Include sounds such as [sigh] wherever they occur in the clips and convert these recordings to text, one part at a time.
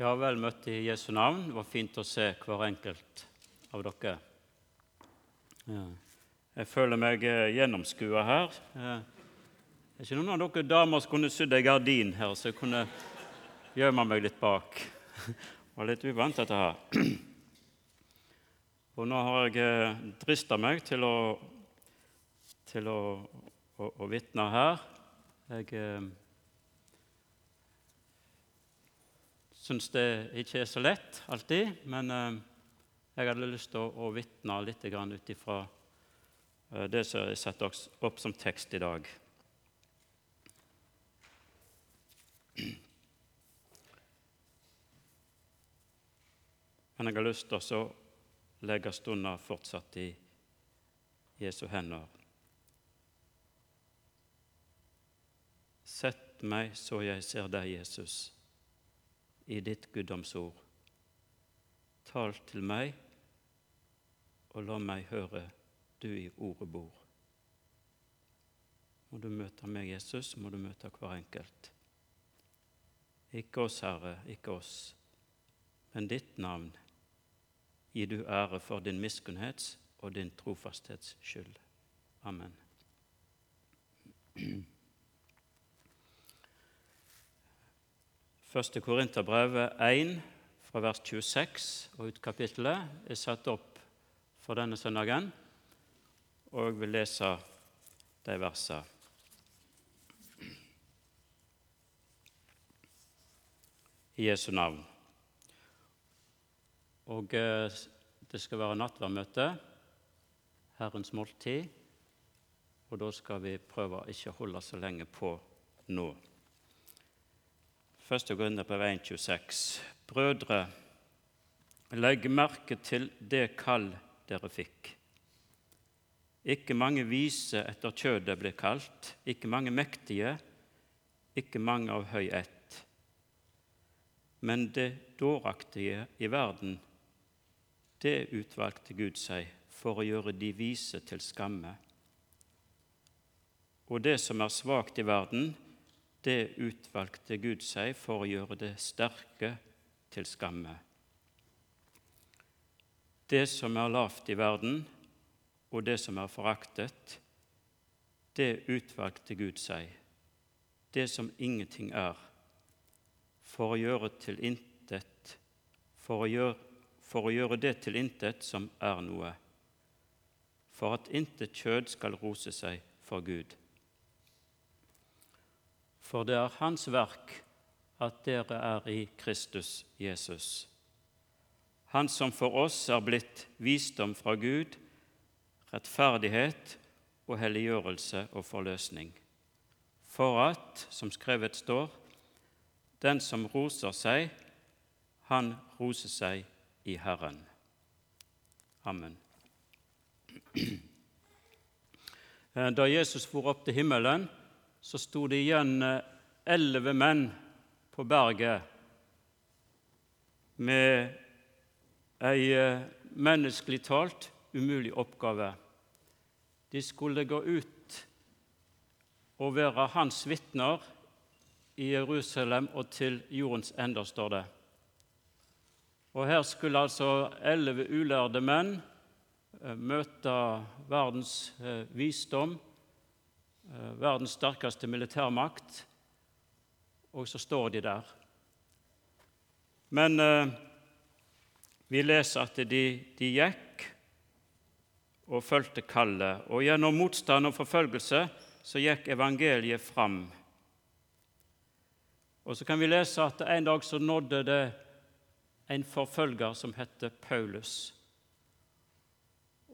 Ja, vel møtt i Jesu navn. Det var fint å se hver enkelt av dere. Ja. Jeg føler meg eh, gjennomskua her. Eh, det er ikke noen av dere damer som kunne sydd ei gardin her, så jeg kunne gjemme meg litt bak. Det var litt uvant, dette her. Og nå har jeg eh, drista meg til å, til å, å, å vitne her. Jeg syns det ikke er så lett alltid, men eh, jeg hadde lyst til å, å vitne litt ut ifra eh, det som er satt opp som tekst i dag. Men jeg har lyst til å legge stunda fortsatt i Jesu hender. Sett meg så jeg ser deg, Jesus i ditt guddomsord. Tal til meg, og la meg høre du i ordet bor. Må du møte meg, Jesus, må du møte hver enkelt. Ikke oss, Herre, ikke oss, men ditt navn gir du ære for din miskunnhets og din trofasthets skyld. Amen. Første Korinterbrevet 1, fra vers 26 og ut kapittelet, er satt opp for denne søndagen, og jeg vil lese de versene. I Jesu navn. Og eh, det skal være nattverdmøte, Herrens måltid, og da skal vi prøve å ikke holde så lenge på nå. 1. veien 1,26.: Brødre, legg merke til det kall dere fikk. Ikke mange vise etter kjødet ble kalt, ikke mange mektige, ikke mange av høy ett. Men det dåraktige i verden, det utvalgte Gud seg for å gjøre de vise til skamme. Og det som er svakt i verden, det utvalgte Gud seg for å gjøre det sterke til skamme. Det som er lavt i verden, og det som er foraktet, det utvalgte Gud seg, det som ingenting er, for å gjøre til intet, for å gjøre, for å gjøre det til intet som er noe, for at intet kjød skal rose seg for Gud for det er Hans verk at dere er i Kristus Jesus. Han som for oss er blitt visdom fra Gud, rettferdighet og helliggjørelse og forløsning, for at, som skrevet står, den som roser seg, han roser seg i Herren. Amen. [clears throat] Da Jesus for opp til himmelen, så sto det igjen eh, elleve menn på berget med ei eh, menneskelig talt umulig oppgave. De skulle gå ut og være hans vitner i Jerusalem og til jordens ender, står det. Og Her skulle altså elleve ulærde menn eh, møte verdens visdom verdens sterkeste militærmakt, og så står de der. Men eh, vi leser at de, de gikk og fulgte kallet, og gjennom motstand og forfølgelse så gikk evangeliet fram. Og så kan vi lese at en dag så nådde det en forfølger som het Paulus.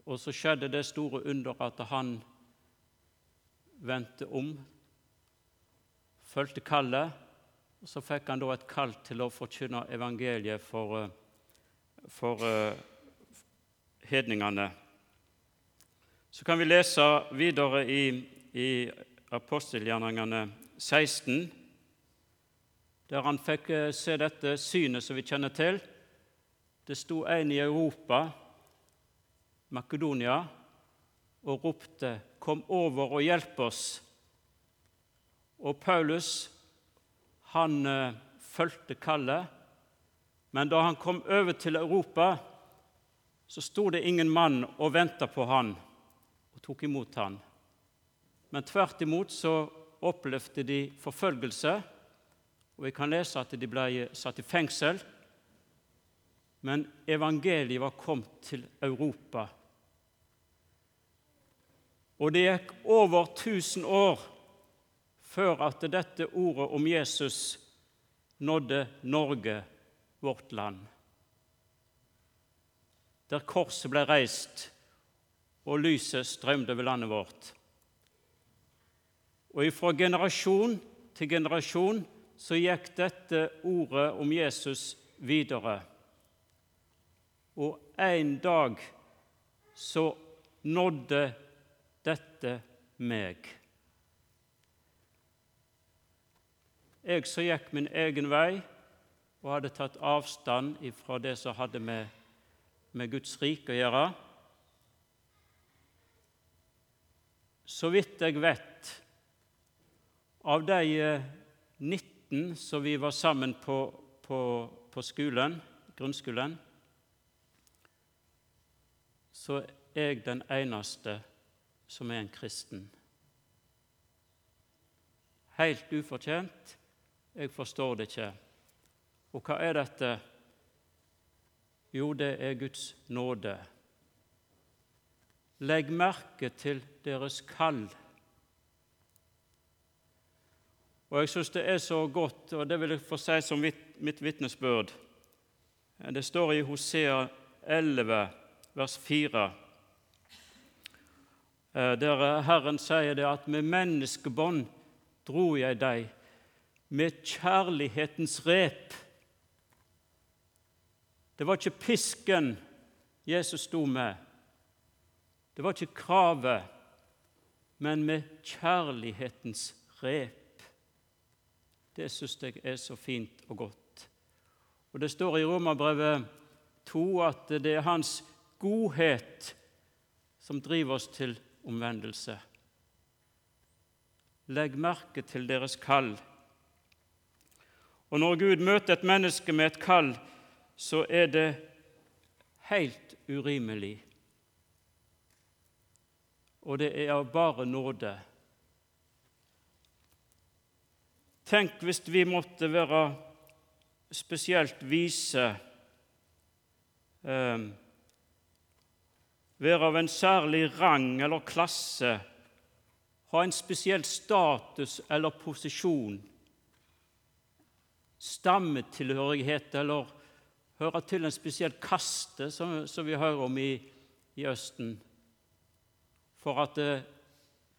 Og så skjedde det store under at han vendte om, fulgte kallet, og så fikk han da et kall til å forkynne evangeliet for, eh, for uh, hedningene. Så kan vi lese videre i, i apostelgjerningene 16, der han fikk eh, se dette synet som vi kjenner til. Det sto en i Europa, Makedonia, og ropte 'Kom over og hjelp oss'. Og Paulus han uh, fulgte kallet, Men da han kom over til Europa, så sto det ingen mann og venta på han og tok imot han. Men tvert imot så opplevde de forfølgelse, og vi kan lese at de ble satt i fengsel. Men evangeliet var kommet til Europa. Og det gikk over 1000 år før at dette ordet om Jesus nådde Norge, vårt land. Der korset ble reist og lyset strømte over landet vårt. Og fra generasjon til generasjon så gikk dette ordet om Jesus videre. Og en dag så nådde dette meg. Jeg som gikk min egen vei og hadde tatt avstand fra det som hadde med, med Guds rike å gjøre. Så vidt jeg vet, av de 19 eh, som vi var sammen på, på, på skolen, grunnskolen, så er jeg den eneste som er en kristen. Helt ufortjent. Jeg forstår det ikke. Og hva er dette? Jo, det er Guds nåde. Legg merke til deres kall. Og Jeg syns det er så godt, og det vil jeg få si som mitt vitnesbyrd. Det står i Hosea 11, vers 4. Eh, der Herren sier det at med menneskebånd dro jeg deg, med kjærlighetens rep. Det var ikke pisken Jesus sto med, det var ikke kravet, men med kjærlighetens rep. Det syns jeg er så fint og godt. Og Det står i Romerbrevet 2 at det er Hans godhet som driver oss til omvendelse. Legg merke til deres kall. Og når Gud møter et menneske med et kall, så er det helt urimelig. Og det er av bare nåde. Tenk hvis vi måtte være spesielt vise eh, være av en særlig rang eller klasse, ha en spesiell status eller posisjon, stammetilhørighet eller høre til en spesiell kaste, som, som vi hører om i, i Østen, for at uh,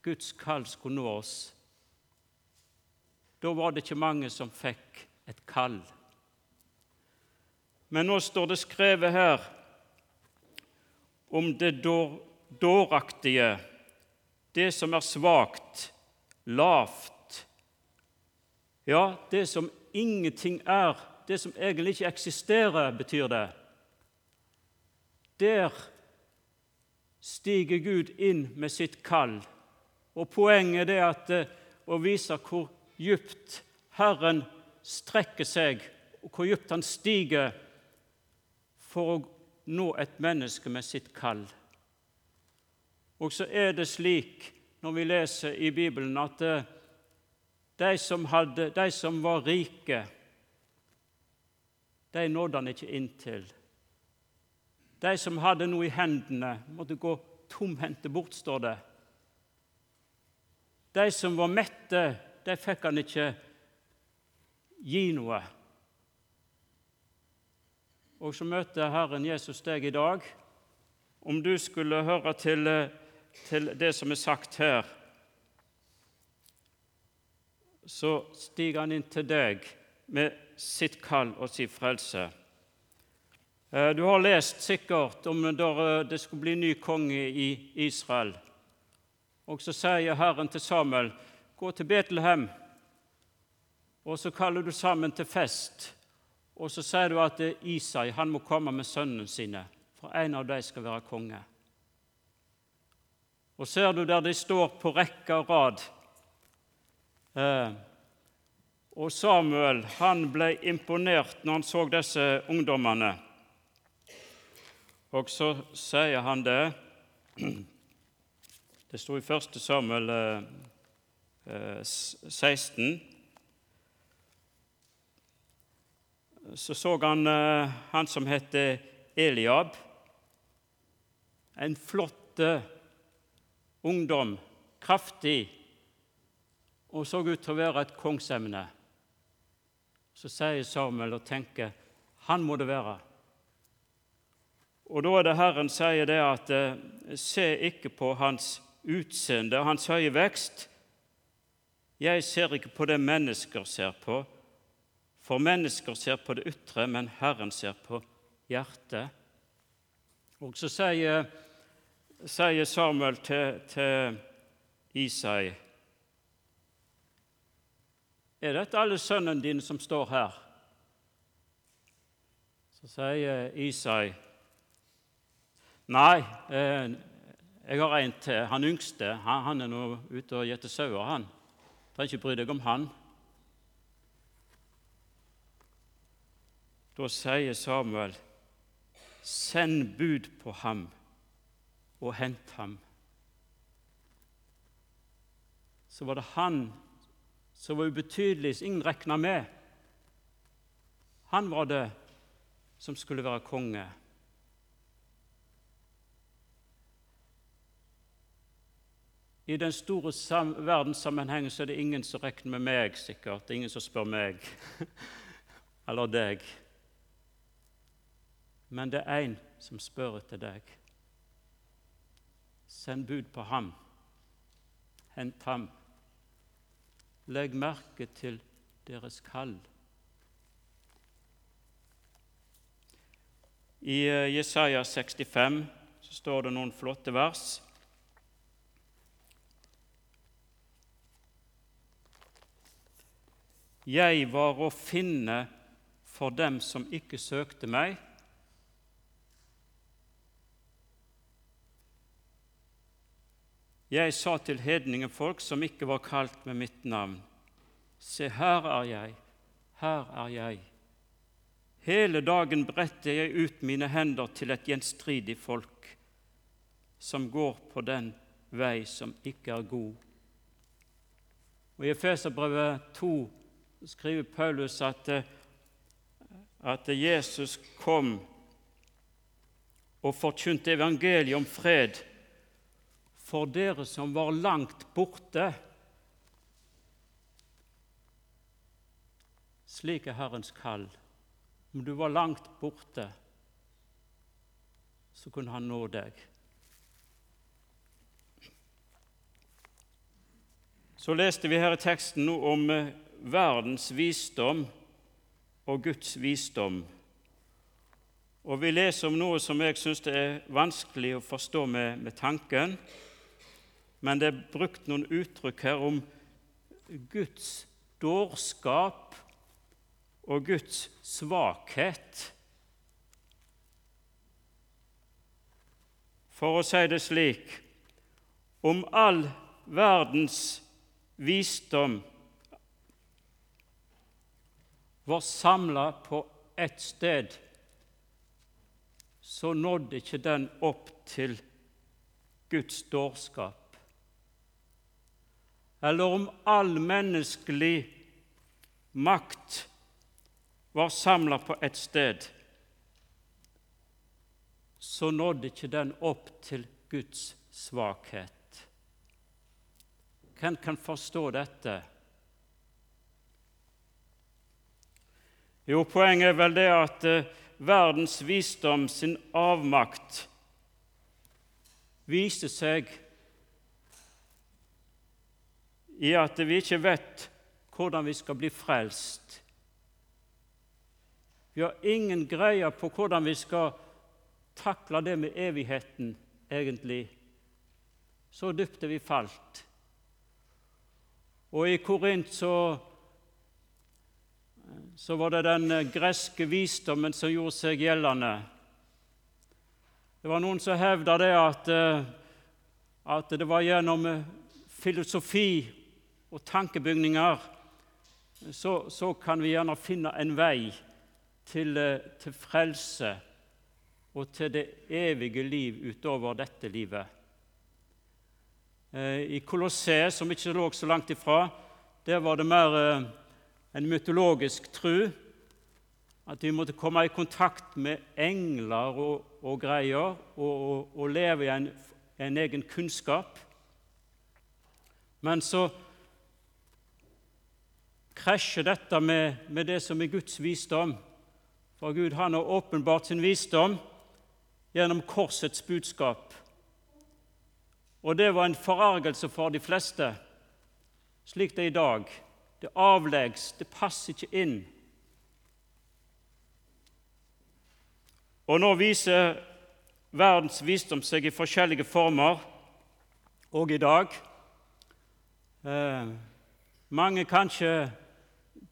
Guds kall skulle nå oss. Da var det ikke mange som fikk et kall. Men nå står det skrevet her om det dåraktige, det som er svakt, lavt. Ja, det som ingenting er, det som egentlig ikke eksisterer, betyr det. Der stiger Gud inn med sitt kall. Og Poenget er at, eh, å vise hvor djupt Herren strekker seg, og hvor djupt han stiger for å nå et menneske med sitt kall. Og så er det slik når vi leser i Bibelen, at eh, de som, hadde, de som var rike, de nådde han ikke inn til. De som hadde noe i hendene, måtte gå tomhendte bort, står det. De som var mette, de fikk han ikke gi noe. Og så møter Herren Jesus deg i dag. Om du skulle høre til, til det som er sagt her, så stiger han inn til deg med sitt kall og sin frelse. Eh, du har lest sikkert om da det skulle bli ny konge i Israel. Og så sier Herren til Samuel, 'Gå til Betlehem', og så kaller du sammen til fest. Og så sier du at Isai han må komme med sønnene sine, for en av dem skal være konge. Og ser du der de står på rekke og rad, eh, Og Samuel han ble imponert når han så disse ungdommene. Og så sier han det Det sto i 1. Samuel 16. Eh, så så han eh, han som heter Eliab. En flott ungdom, kraftig, og så ut til å være et kongsemne. Så sier Samuel og tenker han må det være. Og da er det Herren sier det at eh, se ikke på hans utseende, hans høye vekst. Jeg ser ikke på det mennesker ser på, for mennesker ser på det ytre, men Herren ser på hjertet. Og så sier, sier Samuel til, til Isai Er dette alle sønnene dine som står her? Så sier Isai Nei, eh, jeg har en til. Han yngste. Han, han er nå ute og gjeter sauer, han. Trenger ikke bry deg om han. Da sier Samuel, 'Send bud på ham og hent ham.' Så var det han som var ubetydelig, som ingen regna med. Han var det som skulle være konge. I den store verdenssammenhengen så er det ingen som regner med meg, sikkert. Det er ingen som spør meg [laughs] eller deg men det er en som spør etter deg. Send bud på ham. Hent ham. Legg merke til deres kall. I eh, Jesaja 65 så står det noen flotte vers. Jeg var å finne for dem som ikke søkte meg. Jeg sa til hedningefolk som ikke var kalt med mitt navn, se, her er jeg, her er jeg. Hele dagen bretter jeg ut mine hender til et gjenstridig folk, som går på den vei som ikke er god. Og I Efeserbrevet 2 skriver Paulus at, at Jesus kom og forkynte evangeliet om fred for dere som var langt borte. Slik er Herrens kall. Om du var langt borte, så kunne Han nå deg. Så leste vi her i teksten nå om eh, verdens visdom og Guds visdom. Og vi leser om noe som jeg syns er vanskelig å forstå med, med tanken men det er brukt noen uttrykk her om Guds dårskap og Guds svakhet. For å si det slik om all verdens visdom var samla på ett sted, så nådde ikke den opp til Guds dårskap eller om all menneskelig makt var samla på ett sted, så nådde ikke den opp til Guds svakhet. Hvem kan forstå dette? Jo, Poenget er vel det at eh, verdens visdom sin avmakt viser seg i at vi ikke vet hvordan vi skal bli frelst. Vi har ingen greie på hvordan vi skal takle det med evigheten, egentlig. Så dypt er vi falt. Og i Korint så, så var det den greske visdommen som gjorde seg gjeldende. Det var noen som hevda det at, at det var gjennom filosofi og tankebygninger så, så kan vi gjerne finne en vei til, eh, til frelse og til det evige liv utover dette livet. Eh, I Colosseum, som ikke lå så langt ifra, der var det mer eh, en mytologisk tru. At vi måtte komme i kontakt med engler og, og greier og, og, og, leve i en, en egen kunnskap. Men så krasjer dette med, med, det som er Guds visdom. For Gud han har åpenbart sin visdom gjennom korsets budskap. Og det var en forargelse for de fleste, slik det er i dag. Det avleggs, det passer ikke inn. Og nå viser verdens visdom seg i forskjellige former, òg i dag. Eh, mange kanskje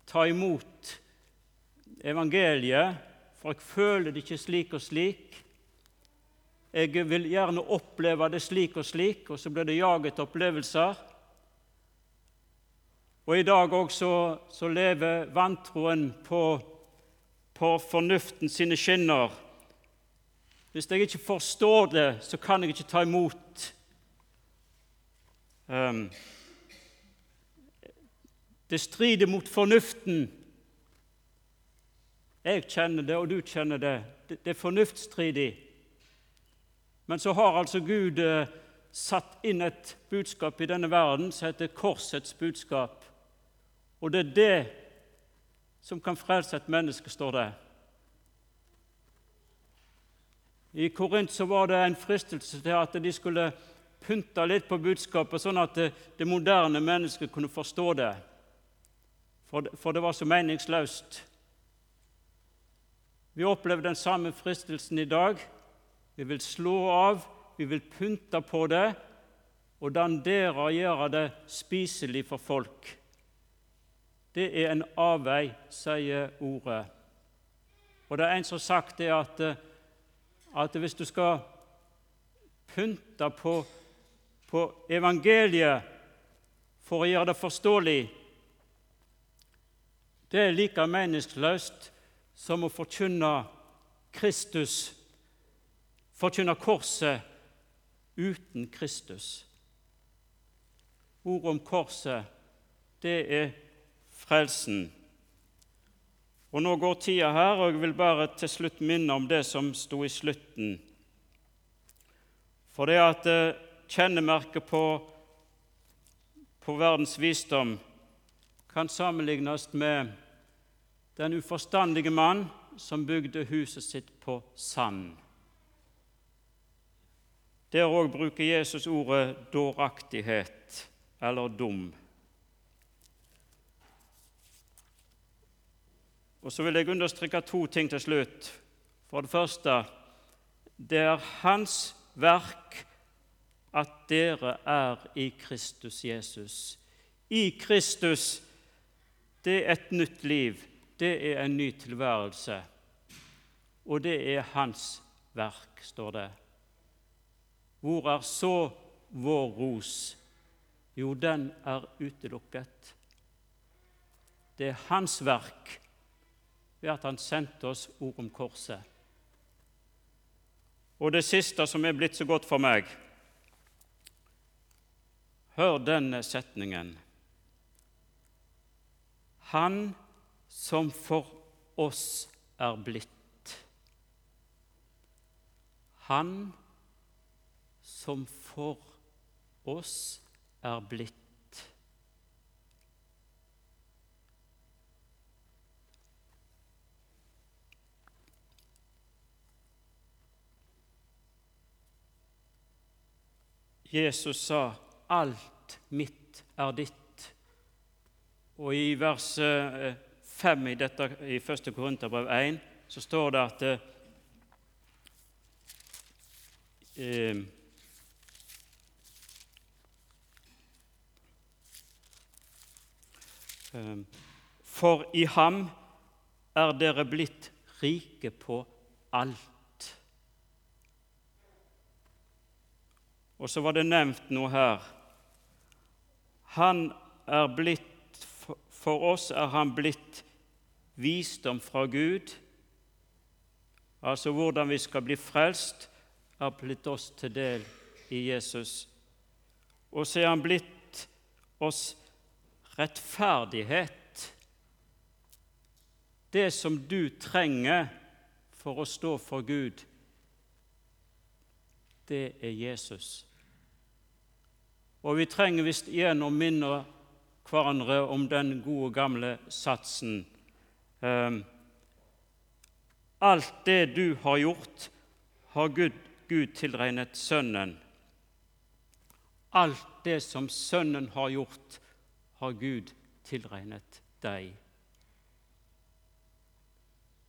ta imot evangeliet, for jeg føler det ikke slik og slik. Jeg vil gjerne oppleve det slik og slik, og så blir det jaget opplevelser. Og i dag også så lever vantroen på, på fornuften sine skinner. Hvis jeg ikke forstår det, så kan jeg ikke ta imot. Um, det strider mot fornuften. Jeg kjenner det, og du kjenner det. Det er fornuftsstridig. Men så har altså Gud eh, satt inn et budskap i denne verden som heter korsets budskap. Og det er det som kan frelse et menneske, står det. I Korint så var det en fristelse til at de skulle pynte litt på budskapet, sånn at det, det moderne mennesket kunne forstå det for det, var så meningsløst. Vi opplever den samme fristelsen i dag. Vi vil slå av, vi vil pynte på det og dandere og gjøre det spiselig for folk. Det er en avvei, sier ordet. Og det er en som har sagt det at, at hvis du skal pynte på, på evangeliet for å gjøre det forståelig, det er like meningsløst som å forkynne Kristus, forkynne korset uten Kristus. Ordet om korset, det er frelsen. Og Nå går tida her, og jeg vil bare til slutt minne om det som sto i slutten. For det at eh, kjennemerket på, på verdens visdom kan sammenlignes med den uforstandige mann som bygde huset sitt på sand. Der òg bruker Jesus ordet dåraktighet eller dum. Og Så vil jeg understreke to ting til slutt. For det første det er Hans verk at dere er i Kristus Jesus. I Kristus det er et nytt liv, det er en ny tilværelse. Og det er hans verk, står det. Hvor er så vår ros? Jo, den er utelukket. Det er hans verk ved at han sendte oss ord om korset. Og det siste som er blitt så godt for meg Hør denne setningen. Han som for oss er blitt. Han som for oss er blitt. Jesus sa 'alt mitt er ditt'. Og i vers 5 i, dette, i 1. Korinterbrev 1 så står det at eh, eh, For i ham er dere blitt rike på alt. Og så var det nevnt noe her. Han er blitt For oss er han blitt visdom fra Gud. Altså hvordan vi skal bli frelst, er blitt oss til del i Jesus. Og så er han blitt oss rettferdighet. Det som du trenger for å stå for Gud, det er Jesus. Og vi trenger visst igjen å minne hverandre om den gode, gamle satsen. Um, alt det du har gjort, har Gud, Gud tilregnet Sønnen. Alt det som Sønnen har gjort, har Gud tilregnet deg.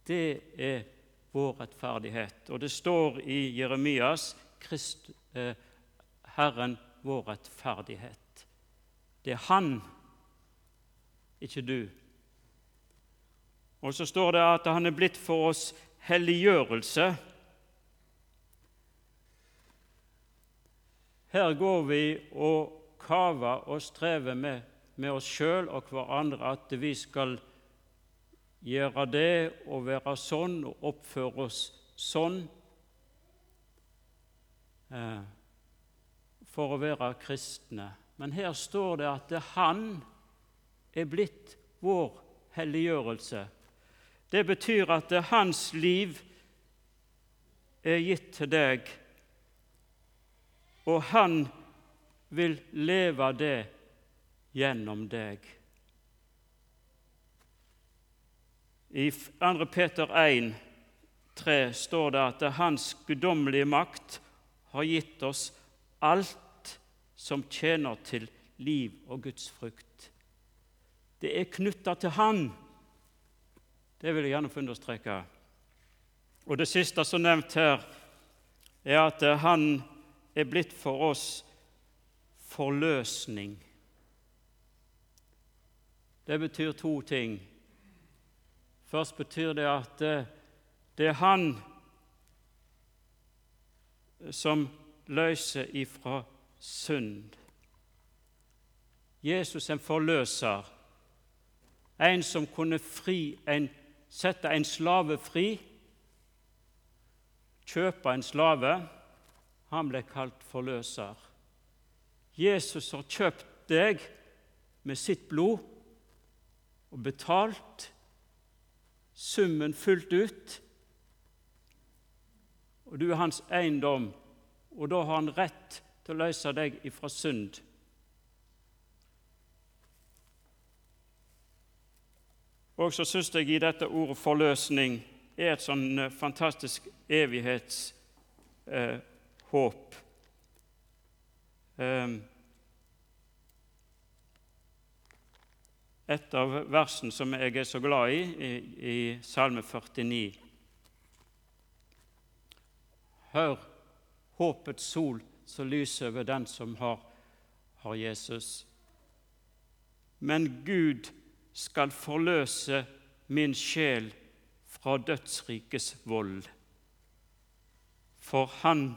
Det er vår rettferdighet. Og det står i Jeremias Krist, eh, Herren vår rettferdighet. Det er Han, ikke du. Og så står det at Han er blitt for oss helliggjørelse. Her går vi og kaver og strever med, med oss sjøl og hverandre at vi skal gjøre det og være sånn og oppføre oss sånn. Eh, for å være kristne. Men her står det at det er Han er blitt vår helliggjørelse. Det betyr at hans liv er gitt til deg, og han vil leve det gjennom deg. I 2. Peter 1, 3 står det at hans guddommelige makt har gitt oss alt som tjener til liv og Guds frukt. Det er knytta til Han. Det vil jeg gjerne få understreke. Og Det siste som er nevnt her, er at Han er blitt for oss forløsning. Det betyr to ting. Først betyr det at det er Han som løser ifra synd. Jesus en forløser, en som kunne fri en, sette en slave fri, kjøpe en slave. Han ble kalt forløser. Jesus har kjøpt deg med sitt blod og betalt summen fullt ut. Og du er hans eiendom, og da har han rett til å løse deg ifra synd. Og så syns jeg i dette ordet 'forløsning' er et sånn eh, fantastisk evighetshåp. Eh, et av versene som jeg er så glad i, i, i Salme 49. Hør håpets sol som lyser over den som har, har Jesus. Men Gud skal forløse min sjel fra dødsrikes vold, for Han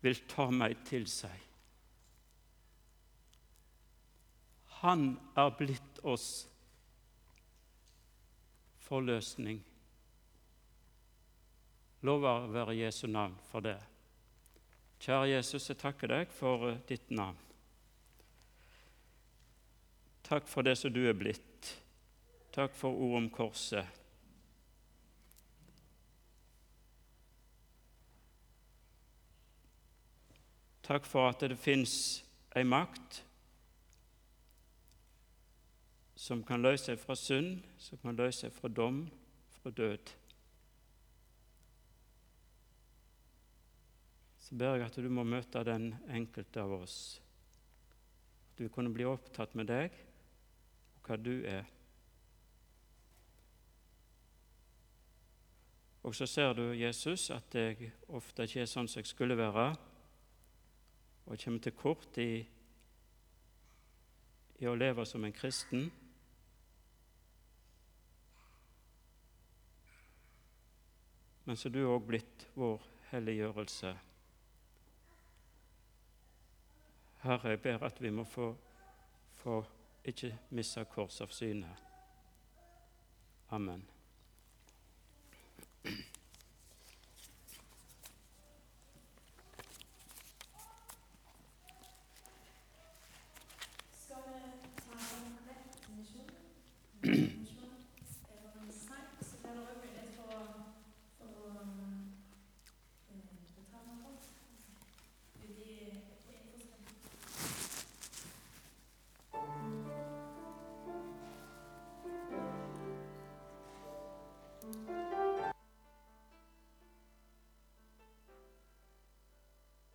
vil ta meg til seg. Han er blitt oss forløsning. Lover være Jesu navn for det. Kjære Jesus, jeg takker deg for ditt navn. Takk for det som du er blitt. Takk for ord om korset. Takk for at det fins ei makt som kan løse seg fra synd, som kan løse seg fra dom, fra død. så ber jeg at du må møte den enkelte av oss. At du kunne bli opptatt med deg hva du er. Og så ser du, Jesus, at jeg ofte ikke er sånn som jeg skulle være, og kommer til kort i, i å leve som en kristen. Men så du er òg blitt vår helliggjørelse. Herre, jeg ber at vi må få, få ikke miste korset av syne. Amen.